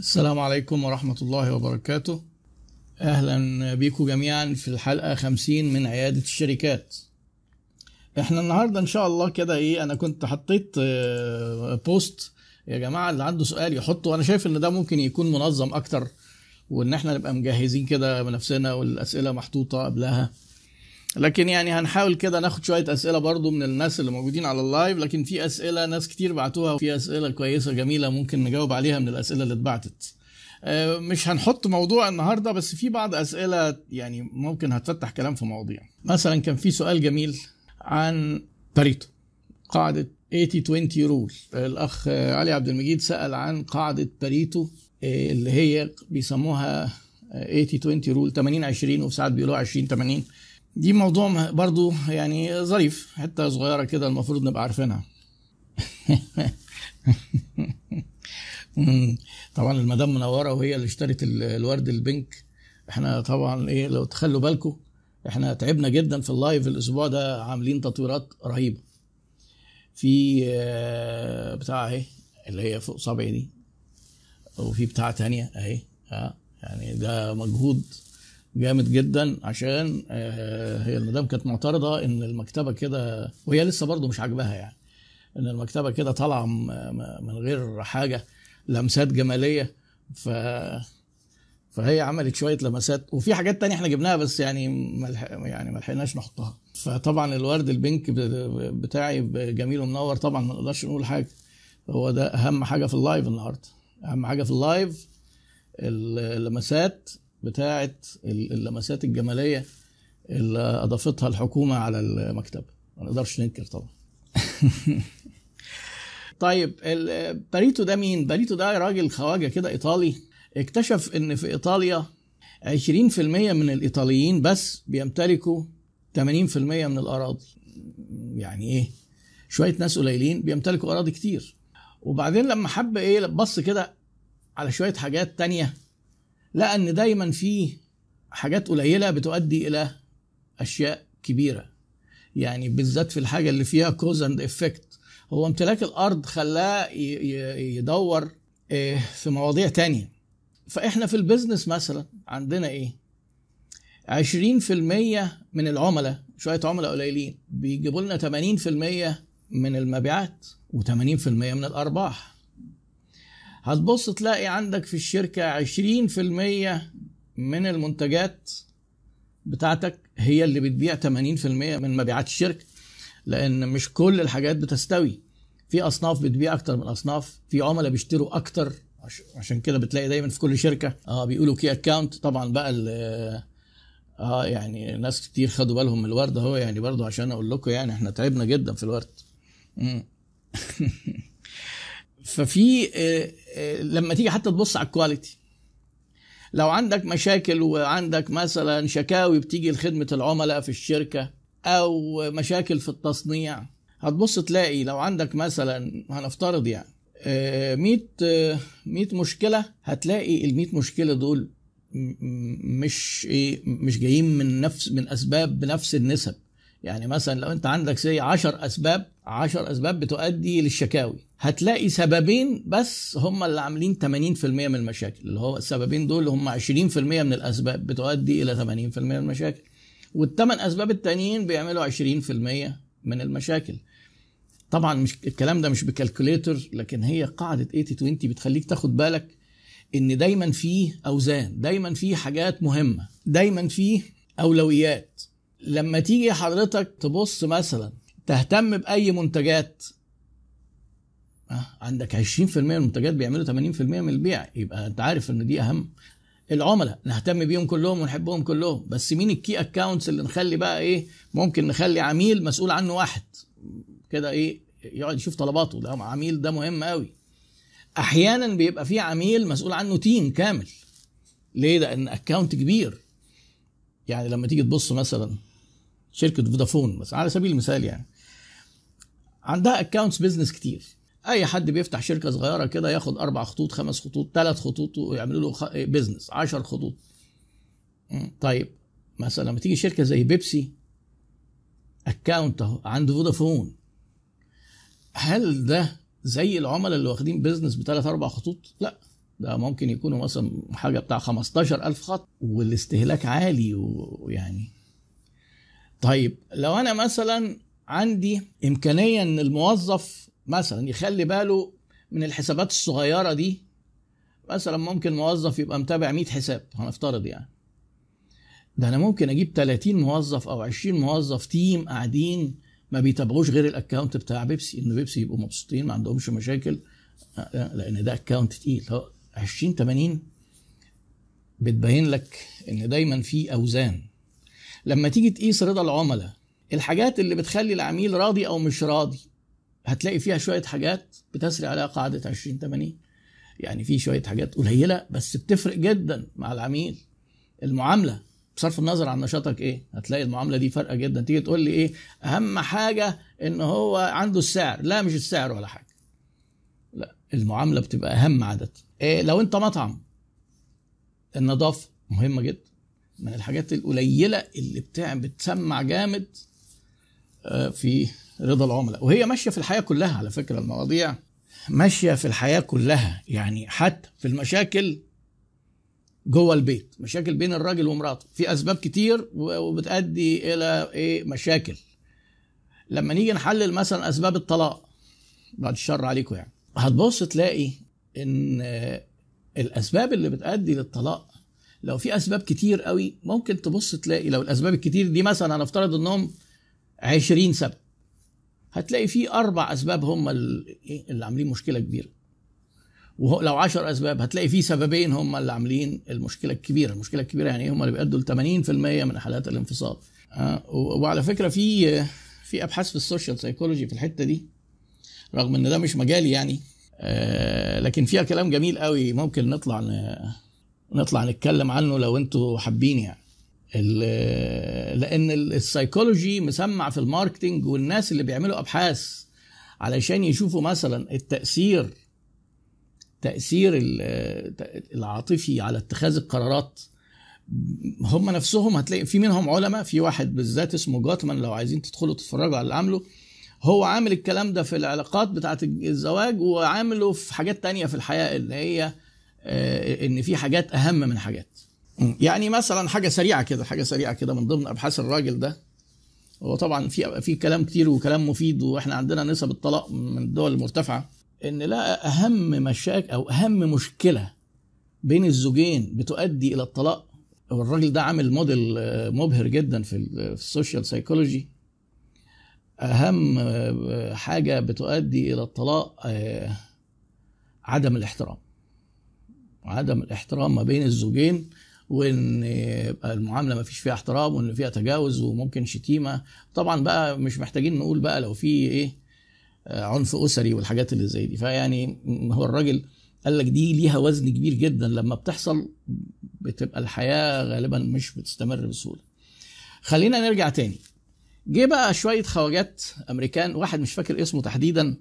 السلام عليكم ورحمة الله وبركاته. أهلا بيكم جميعا في الحلقة 50 من عيادة الشركات. إحنا النهاردة إن شاء الله كده إيه أنا كنت حطيت آه، post. يا جماعة اللي عنده سؤال يحطه. وأنا شايف إن ده ممكن يكون منظم أكتر وإن إحنا نبقى مجهزين كده بنفسنا والأسئلة محطوطة قبلها. لكن يعني هنحاول كده ناخد شوية أسئلة برضو من الناس اللي موجودين على ال live لكن في أسئلة ناس كتير بعتوها وفي أسئلة كويسة جميلة ممكن نجاوب عليها من الأسئلة اللي اتبعتت. آه، مش هنحط موضوع النهاردة بس في بعض أسئلة يعني ممكن هتفتح كلام في مواضيع. مثلا كان في سؤال جميل عن باريتو قاعدة 80 20 rule الأخ علي عبد المجيد سأل عن قاعدة باريتو آه، اللي هي بيسموها آه، 80 20 rule 80 20 وفي ساعات بيقولوها 20 80 دي موضوع برضو يعني ظريف حتة صغيرة كده المفروض نبقى عارفينها. طبعا المدام منورة وهي اللي اشترت ال- الورد البنك إحنا طبعا إيه لو تخلوا بالكم إحنا تعبنا جدا في اللايف الأسبوع ده عاملين تطويرات رهيبة. في آه، بتاع اهي اللي هي فوق صبعي دي وفي بتاع تانية اهي آه يعني ده مجهود جامد جدا عشان آه، هي المدام كانت معترضة إن المكتبة كده وهي لسه برضه مش عاجباها يعني إن المكتبة كده طالعة من غير حاجة لمسات جمالية ف فهي عملت شوية لمسات وفي حاجات تانية إحنا جبناها بس يعني ملح... يعني ما لحقناش نحطها. فطبعا الورد ال pink بتاعي جميل ومنور طبعا ما نقدرش نقول حاجة. هو ده أهم حاجة في ال live النهارده. أهم حاجة في ال live اللمسات بتاعت اللمسات الجمالية اللي أضافتها الحكومة على المكتبه ما نقدرش ننكر طبعا. طيب باريتو ده مين؟ باريتو ده راجل خواجة كده إيطالي. اكتشف إن في إيطاليا 20% من الإيطاليين بس بيمتلكوا 80% من الأراضي. يعني إيه؟ شوية ناس قليلين بيمتلكوا أراضي كتير. وبعدين لما حب إيه بص كده على شوية حاجات تانية. لقى ان دايما في حاجات قليلة بتؤدي إلى أشياء كبيرة. يعني بالذات في الحاجة اللي فيها cause and effect هو امتلاك الأرض خلاه يدور آه، في مواضيع تانية. فإحنا في ال business مثلا عندنا إيه؟ 20% من العملاء شوية عملاء قليلين بيجيبوا لنا 80% من المبيعات و80% من الأرباح. هتبص تلاقي عندك في الشركة 20% من المنتجات بتاعتك هي اللي بتبيع 80% من مبيعات الشركة لأن مش كل الحاجات بتستوي. في أصناف بتبيع أكتر من أصناف في عملاء بيشتروا أكتر عش- عشان كده بتلاقي دايما في كل شركة. آه بيقولوا كي أكاونت. طبعا بقى آه يعني ناس كتير خدوا بالهم من الورد أهو يعني برضو عشان أقول لكم يعني إحنا تعبنا جدا في الورد. ففي آه، لما تيجي حتى تبص على الكواليتي لو عندك مشاكل وعندك مثلا شكاوي بتيجي لخدمة العملاء في الشركة أو مشاكل في التصنيع هتبص تلاقي لو عندك مثلا هنفترض يعني آه، 100 آه، 100 مشكلة هتلاقي ال 100 مشكلة دول مش إيه مش جايين من نفس من أسباب بنفس النسب. يعني مثلا لو أنت عندك زي 10 أسباب 10 أسباب بتؤدي للشكاوي. هتلاقي سببين بس هم اللي عاملين 80% من المشاكل. اللي هو السببين دول هم 20% من الأسباب بتؤدي إلى 80% من المشاكل. والثمان أسباب التانيين بيعملوا 20% من المشاكل. طبعا مش الكلام ده مش بكالكوليتر لكن هي قاعدة 80 20 بتخليك تاخد بالك إن دايما فيه أوزان دايما فيه حاجات مهمة دايما فيه أولويات. لما تيجي حضرتك تبص مثلا تهتم بأي منتجات؟ آه، عندك 20% من المنتجات بيعملوا 80% من البيع. يبقى أنت عارف إن دي أهم العملاء. نهتم بيهم كلهم ونحبهم كلهم. بس مين ال key accounts اللي نخلي بقى إيه؟ ممكن نخلي عميل مسؤول عنه واحد. كده إيه؟ يقعد يشوف طلباته. ده عميل ده مهم قوي أحيانا بيبقى في عميل مسؤول عنه team كامل. ليه؟ لأن account كبير. يعني لما تيجي تبص مثلا شركة فودافون بس على سبيل المثال يعني. عندها accounts business كتير. أي حد بيفتح شركة صغيرة كده ياخد أربع خطوط خمس خطوط ثلاث خطوط ويعملوا له خ... business 10 خطوط. طيب مثلا لما تيجي شركة زي بيبسي account أهو عنده فودافون. هل ده زي العملاء اللي واخدين business بثلاث أربع خطوط؟ لا. ده ممكن يكونوا مثلا حاجة بتاع 15000 خط والاستهلاك عالي ويعني طيب لو أنا مثلا عندي إمكانية إن الموظف مثلا يخلي باله من الحسابات الصغيرة دي مثلا ممكن موظف يبقى متابع 100 حساب هنفترض يعني. ده أنا ممكن أجيب 30 موظف أو 20 موظف team قاعدين ما بيتابعوش غير ال account بتاع بيبسي إن بيبسي يبقوا مبسوطين ما عندهمش مشاكل لأن ده account تقيل. 20 80 بتبين لك إن دايما في أوزان. لما تيجي تقيس رضا العملاء الحاجات اللي بتخلي العميل راضي أو مش راضي هتلاقي فيها شوية حاجات بتسري عليها قاعدة 20 80 يعني في شوية حاجات قليلة بس بتفرق جدا مع العميل. المعاملة بصرف النظر عن نشاطك إيه؟ هتلاقي المعاملة دي فارقة جدا. تيجي تقول لي إيه؟ أهم حاجة إن هو عنده السعر. لا مش السعر ولا حاجة. لا المعاملة بتبقى أهم عادة. إيه لو أنت مطعم النظافة مهمة جدا. من الحاجات القليلة اللي بتاع بتسمع جامد في رضا العملاء. وهي ماشية في الحياة كلها على فكرة المواضيع ماشية في الحياة كلها. يعني حتى في المشاكل جوه البيت مشاكل بين الراجل ومراته. في أسباب كتير وبتؤدي إلى إيه؟ مشاكل. لما نيجي نحلل مثلا أسباب الطلاق بعد الشر عليكم يعني هتبص تلاقي إن الأسباب اللي بتؤدي للطلاق لو في أسباب كتير قوي ممكن تبص تلاقي لو الأسباب الكتير دي مثلا هنفترض إنهم 20 سبب هتلاقي في أربع أسباب هم اللي عاملين مشكلة كبيرة. ولو 10 أسباب هتلاقي في سببين هم اللي عاملين المشكلة الكبيرة. المشكلة الكبيرة يعني هم اللي بيأدوا ل 80% من حالات الانفصال. أه وعلى فكرة في في أبحاث في ال social psychology في الحتة دي رغم إن ده مش مجالي يعني أه لكن فيها كلام جميل قوي ممكن نطلع نطلع نتكلم عنه لو أنتوا حابين يعني. لأن السايكولوجي مسمع في ال marketing والناس اللي بيعملوا أبحاث علشان يشوفوا مثلا التأثير تأثير العاطفي على اتخاذ القرارات. هم نفسهم هتلاقي في منهم علماء في واحد بالذات اسمه جوتمان لو عايزين تدخلوا تتفرجوا على اللي عامله هو عامل الكلام ده في العلاقات بتاعه الزواج وعامله في حاجات تانية في الحياة اللي هي إن في حاجات أهم من حاجات. يعني مثلا حاجة سريعة كده حاجة سريعة كده من ضمن أبحاث الراجل ده. هو طبعا في في كلام كتير وكلام مفيد وإحنا عندنا نسب الطلاق من الدول المرتفعة. إن لا أهم مشاكل أو أهم مشكلة بين الزوجين بتؤدي إلى الطلاق الراجل ده عامل موديل مبهر جدا في ال social psychology أهم حاجة بتؤدي إلى الطلاق عدم الاحترام. عدم الاحترام ما بين الزوجين وإن يبقى المعاملة ما فيش فيها احترام وإن فيها تجاوز وممكن شتيمة. طبعا بقى مش محتاجين نقول بقى لو في إيه عنف أسري والحاجات اللي زي دي. فيعني هو الراجل قال لك دي ليها وزن كبير جدا. لما بتحصل بتبقى الحياة غالبا مش بتستمر بسهولة. خلينا نرجع تاني. جه بقى شوية خواجات أمريكان واحد مش فاكر اسمه تحديدا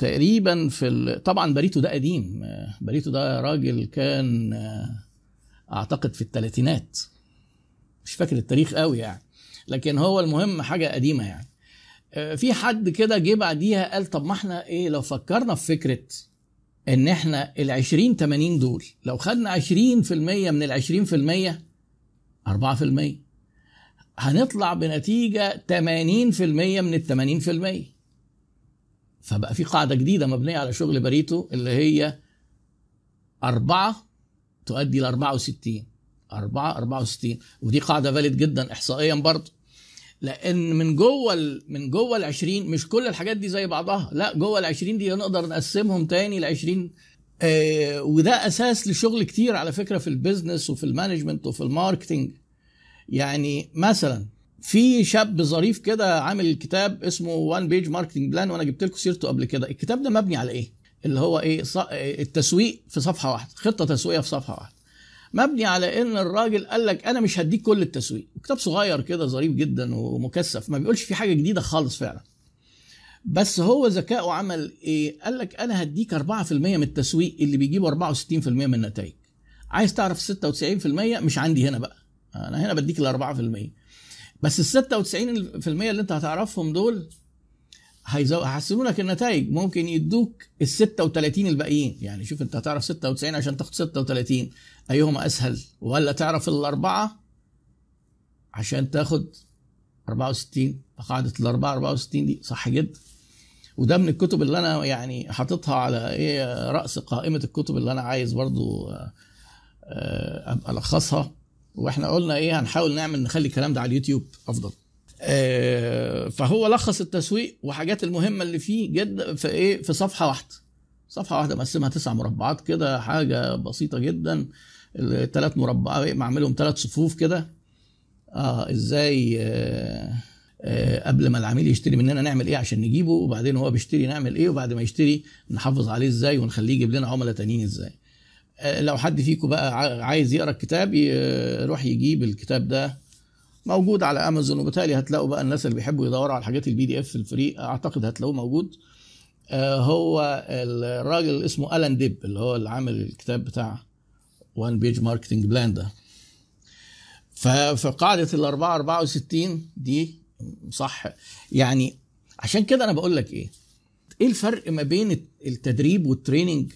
تقريبا في ال... طبعا بريتو ده قديم. بريتو ده راجل كان أعتقد في الثلاثينات مش فاكر التاريخ قوي يعني. لكن هو المهم حاجة قديمة يعني. في حد كده جه بعديها قال طب ما إحنا إيه لو فكرنا في فكرة إن إحنا ال 20 80 دول لو خدنا 20% من ال 20% 4% هنطلع بنتيجة 80% من ال 80% فبقى في قاعدة جديدة مبنية على شغل بريتو اللي هي أربعة تؤدي ل 64 4 64 ودي قاعدة valid جدا احصائيا برضه لأن من جوه من جوه ال 20 مش كل الحاجات دي زي بعضها. لا جوه ال 20 دي نقدر نقسمهم تاني ل 20 آه وده أساس لشغل كتير على فكرة في ال business وفي ال management وفي ال marketing يعني مثلا في شاب ظريف كده عامل كتاب اسمه One Page Marketing Plan وأنا جبت لكم سيرته قبل كده. الكتاب ده مبني على إيه؟ اللي هو إيه؟ التسويق في صفحة واحدة خطة تسويقية في صفحة واحدة. مبني على إن الراجل قال لك أنا مش هديك كل التسويق. كتاب صغير كده ظريف جدا ومكثف ما بيقولش في حاجة جديدة خالص فعلا. بس هو ذكائه عمل إيه؟ قال لك أنا هديك 4% من التسويق اللي بيجيبوا 64% من النتائج. عايز تعرف 96% مش عندي هنا بقى. أنا هنا بديك ال 4% بس ال 96% اللي انت هتعرفهم دول هيحسنوا لك النتائج. ممكن يدوك ال 36 الباقيين. يعني شوف انت هتعرف 96 عشان تاخد 36 أيهما أسهل؟ ولا تعرف الأربعة عشان تاخد 64 قاعدة الأربعة 64 دي صح جدا. وده من الكتب اللي أنا يعني حاططها على إيه رأس قائمة الكتب اللي أنا عايز برضو آه، آه، أبقى ألخصها. وإحنا قلنا إيه هنحاول نعمل نخلي الكلام ده على اليوتيوب أفضل. آه، فهو لخص التسويق وحاجات المهمة اللي فيه جدا في إيه في صفحة واحدة. صفحة واحدة مقسمها تسع مربعات كده حاجة بسيطة جدا. الثلاث مربعات معملهم ثلاث صفوف كده. آه إزاي آه آه قبل ما العميل يشتري مننا نعمل إيه عشان نجيبه وبعدين هو بيشتري نعمل إيه وبعد ما يشتري نحافظ عليه إزاي ونخليه يجيب لنا عملاء تانيين إزاي. لو حد فيكم بقى عايز يقرأ الكتاب يروح يجيب الكتاب ده. موجود على أمازون وبالتالي هتلاقوا بقى الناس اللي بيحبوا يدوروا على الحاجات ال PDF ال free أعتقد هتلاقوه موجود. آه، هو الراجل اسمه ألان ديب اللي هو اللي عامل الكتاب بتاع One Page Marketing Plan ده. ففي قاعدة ال 4 64 دي صح؟ يعني عشان كده أنا بقول لك إيه إيه الفرق ما بين التدريب والتريننج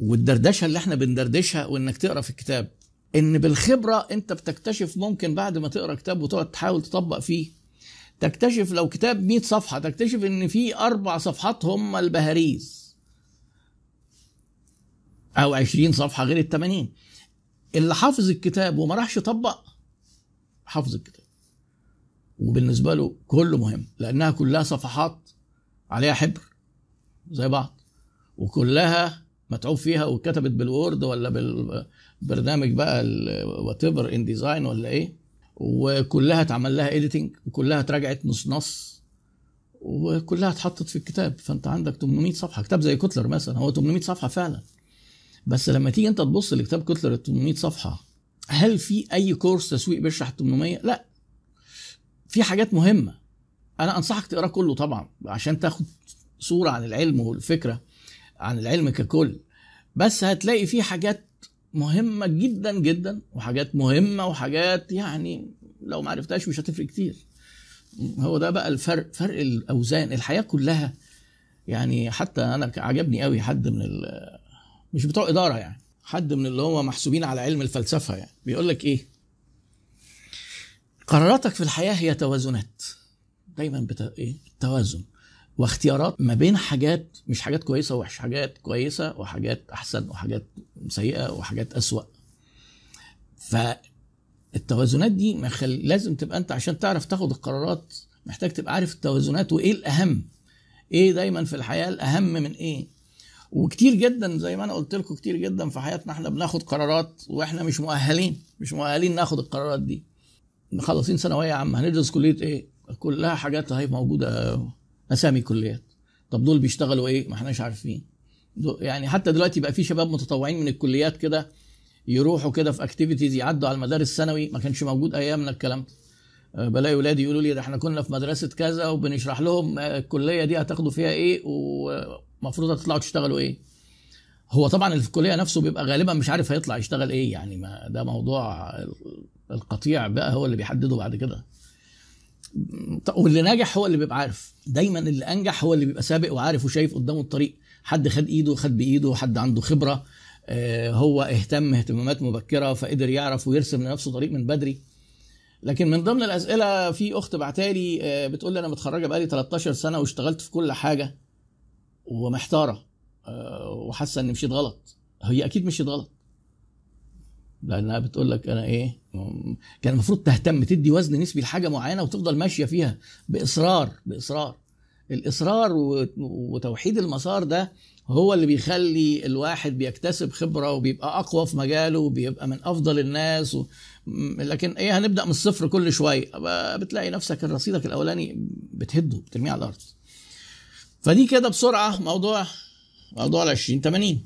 والدردشة اللي إحنا بندردشها وإنك تقرأ في الكتاب إن بالخبرة أنت بتكتشف ممكن بعد ما تقرأ كتاب وتقعد تحاول تطبق فيه. تكتشف لو كتاب 100 صفحة تكتشف إن في أربع صفحات هم البهاريز. أو 20 صفحة غير ال 80 اللي حافظ الكتاب وما راحش يطبق حافظ الكتاب. وبالنسبة له كله مهم لأنها كلها صفحات عليها حبر زي بعض وكلها متعوب فيها واتكتبت بال Word ولا بالبرنامج بقى whatever InDesign ولا إيه. وكلها اتعمل لها editing وكلها اتراجعت نص نص وكلها اتحطت في الكتاب. فأنت عندك 800 صفحة. كتاب زي كوتلر مثلا. هو 800 صفحة فعلا. بس لما تيجي أنت تبص لكتاب كوتلر ال 800 صفحة هل في أي كورس تسويق بيشرح 800 لا. في حاجات مهمة. أنا أنصحك تقرأ كله طبعا عشان تاخد صورة عن العلم والفكرة. عن العلم ككل. بس هتلاقي فيه حاجات مهمة جدا جدا وحاجات مهمة وحاجات يعني لو ما عرفتهاش مش هتفرق كتير. هو ده بقى الفرق فرق الأوزان. الحياة كلها يعني حتى أنا عجبني قوي حد من مش بتوع إدارة يعني حد من اللي هو محسوبين على علم الفلسفة يعني. بيقول لك إيه؟ قراراتك في الحياة هي توازنات. دايما بت... إيه؟ التوازن واختيارات ما بين حاجات مش حاجات كويسة وحش حاجات كويسة وحاجات أحسن وحاجات سيئة وحاجات أسوأ. فالتوازنات دي مخل... لازم تبقى أنت عشان تعرف تاخد القرارات محتاج تبقى عارف التوازنات وإيه الأهم. إيه دايما في الحياة الأهم من إيه. وكتير جدا زي ما أنا قلت لكم كتير جدا في حياتنا إحنا بناخد قرارات وإحنا مش مؤهلين مش مؤهلين ناخد القرارات دي. مخلصين ثانوية عامة هندرس كلية إيه؟ كلها حاجات هي موجودة. أسامي كليات. طب دول بيشتغلوا إيه؟ ما إحناش عارفين. يعني حتى دلوقتي بقى في شباب متطوعين من الكليات كده يروحوا كده في اكتيفيتيز يعدوا على المدارس الثانوي ما كانش موجود أيامنا الكلام ده. بلاقي ولادي يقولوا لي ده إحنا كنا في مدرسة كذا وبنشرح لهم الكلية دي هتاخدوا فيها إيه ومفروض هتطلعوا تشتغلوا إيه. هو طبعا اللي في الكلية نفسه بيبقى غالبا مش عارف هيطلع يشتغل إيه يعني ما ده موضوع القطيع بقى هو اللي بيحدده بعد كده. واللي ناجح هو اللي بيبقى عارف. دايما اللي أنجح هو اللي بيبقى سابق وعارف وشايف قدامه الطريق. حد خد إيده خد بإيده حد عنده خبرة هو اهتم اهتمامات مبكرة فقدر يعرف ويرسم لنفسه طريق من بدري. لكن من ضمن الأسئلة في أخت بعتالي بتقول لي أنا متخرجة بقالي 13 سنة واشتغلت في كل حاجة ومحتارة وحاسة إني مشيت غلط. هي أكيد مشيت غلط. لأنها بتقول لك أنا إيه كان المفروض تهتم تدي وزن نسبي لحاجة معينة وتفضل ماشية فيها بإصرار بإصرار. الإصرار وتوحيد المسار ده هو اللي بيخلي الواحد بيكتسب خبرة وبيبقى أقوى في مجاله وبيبقى من أفضل الناس و... لكن إيه هنبدأ من الصفر كل شوية. بتلاقي نفسك رصيدك الأولاني بتهده بترميه على الأرض. فدي كده بسرعة موضوع موضوع ال 20 80